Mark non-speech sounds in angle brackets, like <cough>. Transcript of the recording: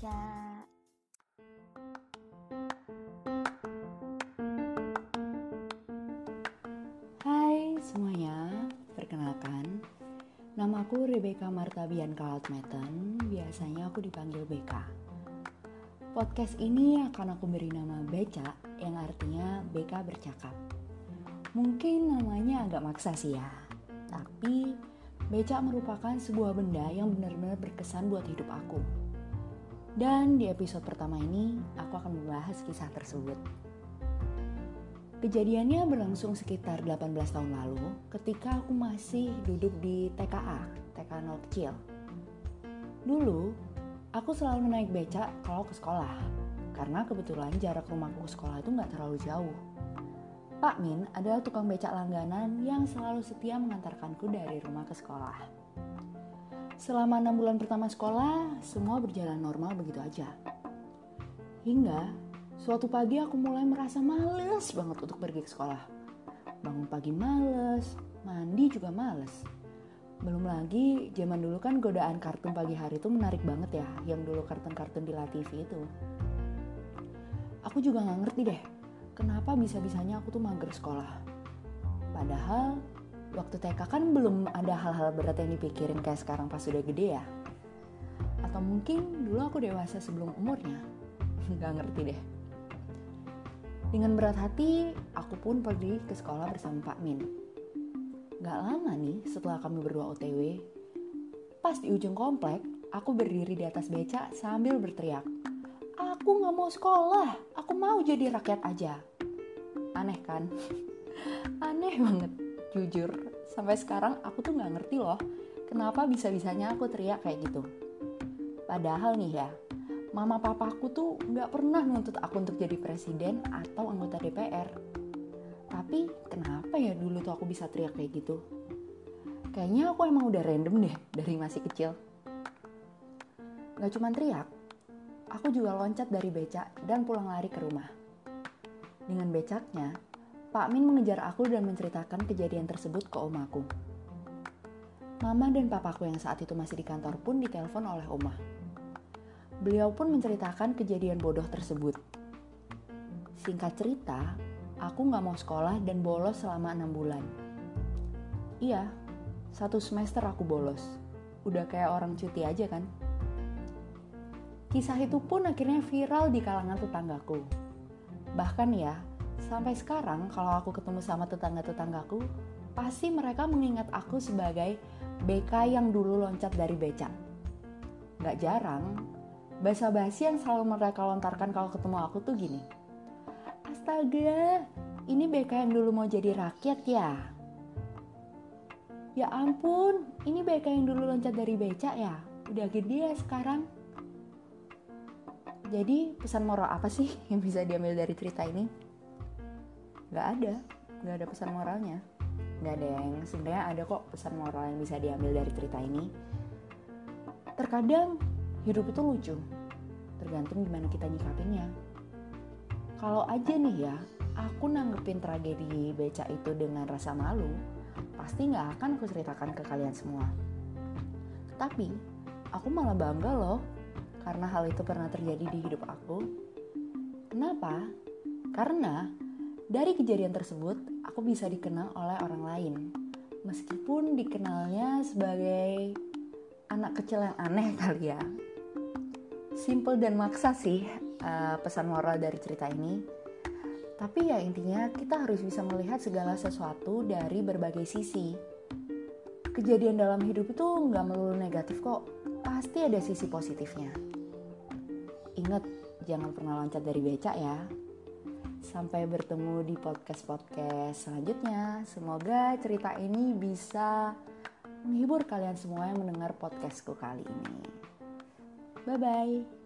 ya Hai semuanya, perkenalkan nama aku Rebecca Martabian Kaltmeten, biasanya aku dipanggil BK. Podcast ini akan aku beri nama Beca, yang artinya BK bercakap. Mungkin namanya agak maksa sih ya, tapi Becak merupakan sebuah benda yang benar-benar berkesan buat hidup aku. Dan di episode pertama ini, aku akan membahas kisah tersebut. Kejadiannya berlangsung sekitar 18 tahun lalu ketika aku masih duduk di TKA, TK 0 kecil. Dulu, aku selalu naik becak kalau ke sekolah, karena kebetulan jarak rumahku ke sekolah itu nggak terlalu jauh. Pak Min adalah tukang becak langganan yang selalu setia mengantarkanku dari rumah ke sekolah. Selama enam bulan pertama sekolah, semua berjalan normal begitu aja. Hingga Suatu pagi aku mulai merasa males banget untuk pergi ke sekolah. Bangun pagi males, mandi juga males. Belum lagi zaman dulu kan godaan kartun pagi hari itu menarik banget ya, yang dulu kartun-kartun di La TV itu. Aku juga gak ngerti deh, kenapa bisa-bisanya aku tuh mager sekolah. Padahal waktu TK kan belum ada hal-hal berat yang dipikirin kayak sekarang pas sudah gede ya. Atau mungkin dulu aku dewasa sebelum umurnya. <laughs> Gak ngerti deh. Dengan berat hati, aku pun pergi ke sekolah bersama Pak Min. Gak lama nih setelah kami berdua OTW, pas di ujung komplek, aku berdiri di atas beca sambil berteriak. Aku gak mau sekolah, aku mau jadi rakyat aja. Aneh kan? <laughs> Aneh banget, jujur. Sampai sekarang aku tuh gak ngerti loh, kenapa bisa-bisanya aku teriak kayak gitu. Padahal nih ya, mama papaku tuh nggak pernah nuntut aku untuk jadi presiden atau anggota DPR. Tapi kenapa ya dulu tuh aku bisa teriak kayak gitu? Kayaknya aku emang udah random deh dari masih kecil. Gak cuma teriak, aku juga loncat dari becak dan pulang lari ke rumah. Dengan becaknya, Pak Min mengejar aku dan menceritakan kejadian tersebut ke om aku. Mama dan papaku yang saat itu masih di kantor pun ditelepon oleh omah Beliau pun menceritakan kejadian bodoh tersebut. Singkat cerita, aku nggak mau sekolah dan bolos selama enam bulan. Iya, satu semester aku bolos. Udah kayak orang cuti aja kan? Kisah itu pun akhirnya viral di kalangan tetanggaku. Bahkan ya, sampai sekarang kalau aku ketemu sama tetangga-tetanggaku, pasti mereka mengingat aku sebagai BK yang dulu loncat dari becak. Gak jarang, Bahasa basi yang selalu mereka lontarkan kalau ketemu aku tuh gini. Astaga, ini BK yang dulu mau jadi rakyat ya? Ya ampun, ini BK yang dulu loncat dari becak ya? Udah gede ya sekarang? Jadi pesan moral apa sih <laughs> yang bisa diambil dari cerita ini? Gak ada, gak ada pesan moralnya. Gak ada yang sebenarnya ada kok pesan moral yang bisa diambil dari cerita ini. Terkadang hidup itu lucu. Tergantung gimana kita nyikapinnya. Kalau aja nih ya aku nanggepin tragedi beca itu dengan rasa malu pasti nggak akan aku ceritakan ke kalian semua. Tapi aku malah bangga loh karena hal itu pernah terjadi di hidup aku. Kenapa? Karena dari kejadian tersebut aku bisa dikenal oleh orang lain meskipun dikenalnya sebagai anak kecil yang aneh <laughs> kali ya simple dan maksa sih uh, pesan moral dari cerita ini. Tapi ya intinya kita harus bisa melihat segala sesuatu dari berbagai sisi. Kejadian dalam hidup itu nggak melulu negatif kok, pasti ada sisi positifnya. Ingat, jangan pernah loncat dari becak ya. Sampai bertemu di podcast-podcast selanjutnya. Semoga cerita ini bisa menghibur kalian semua yang mendengar podcastku kali ini. Bye bye.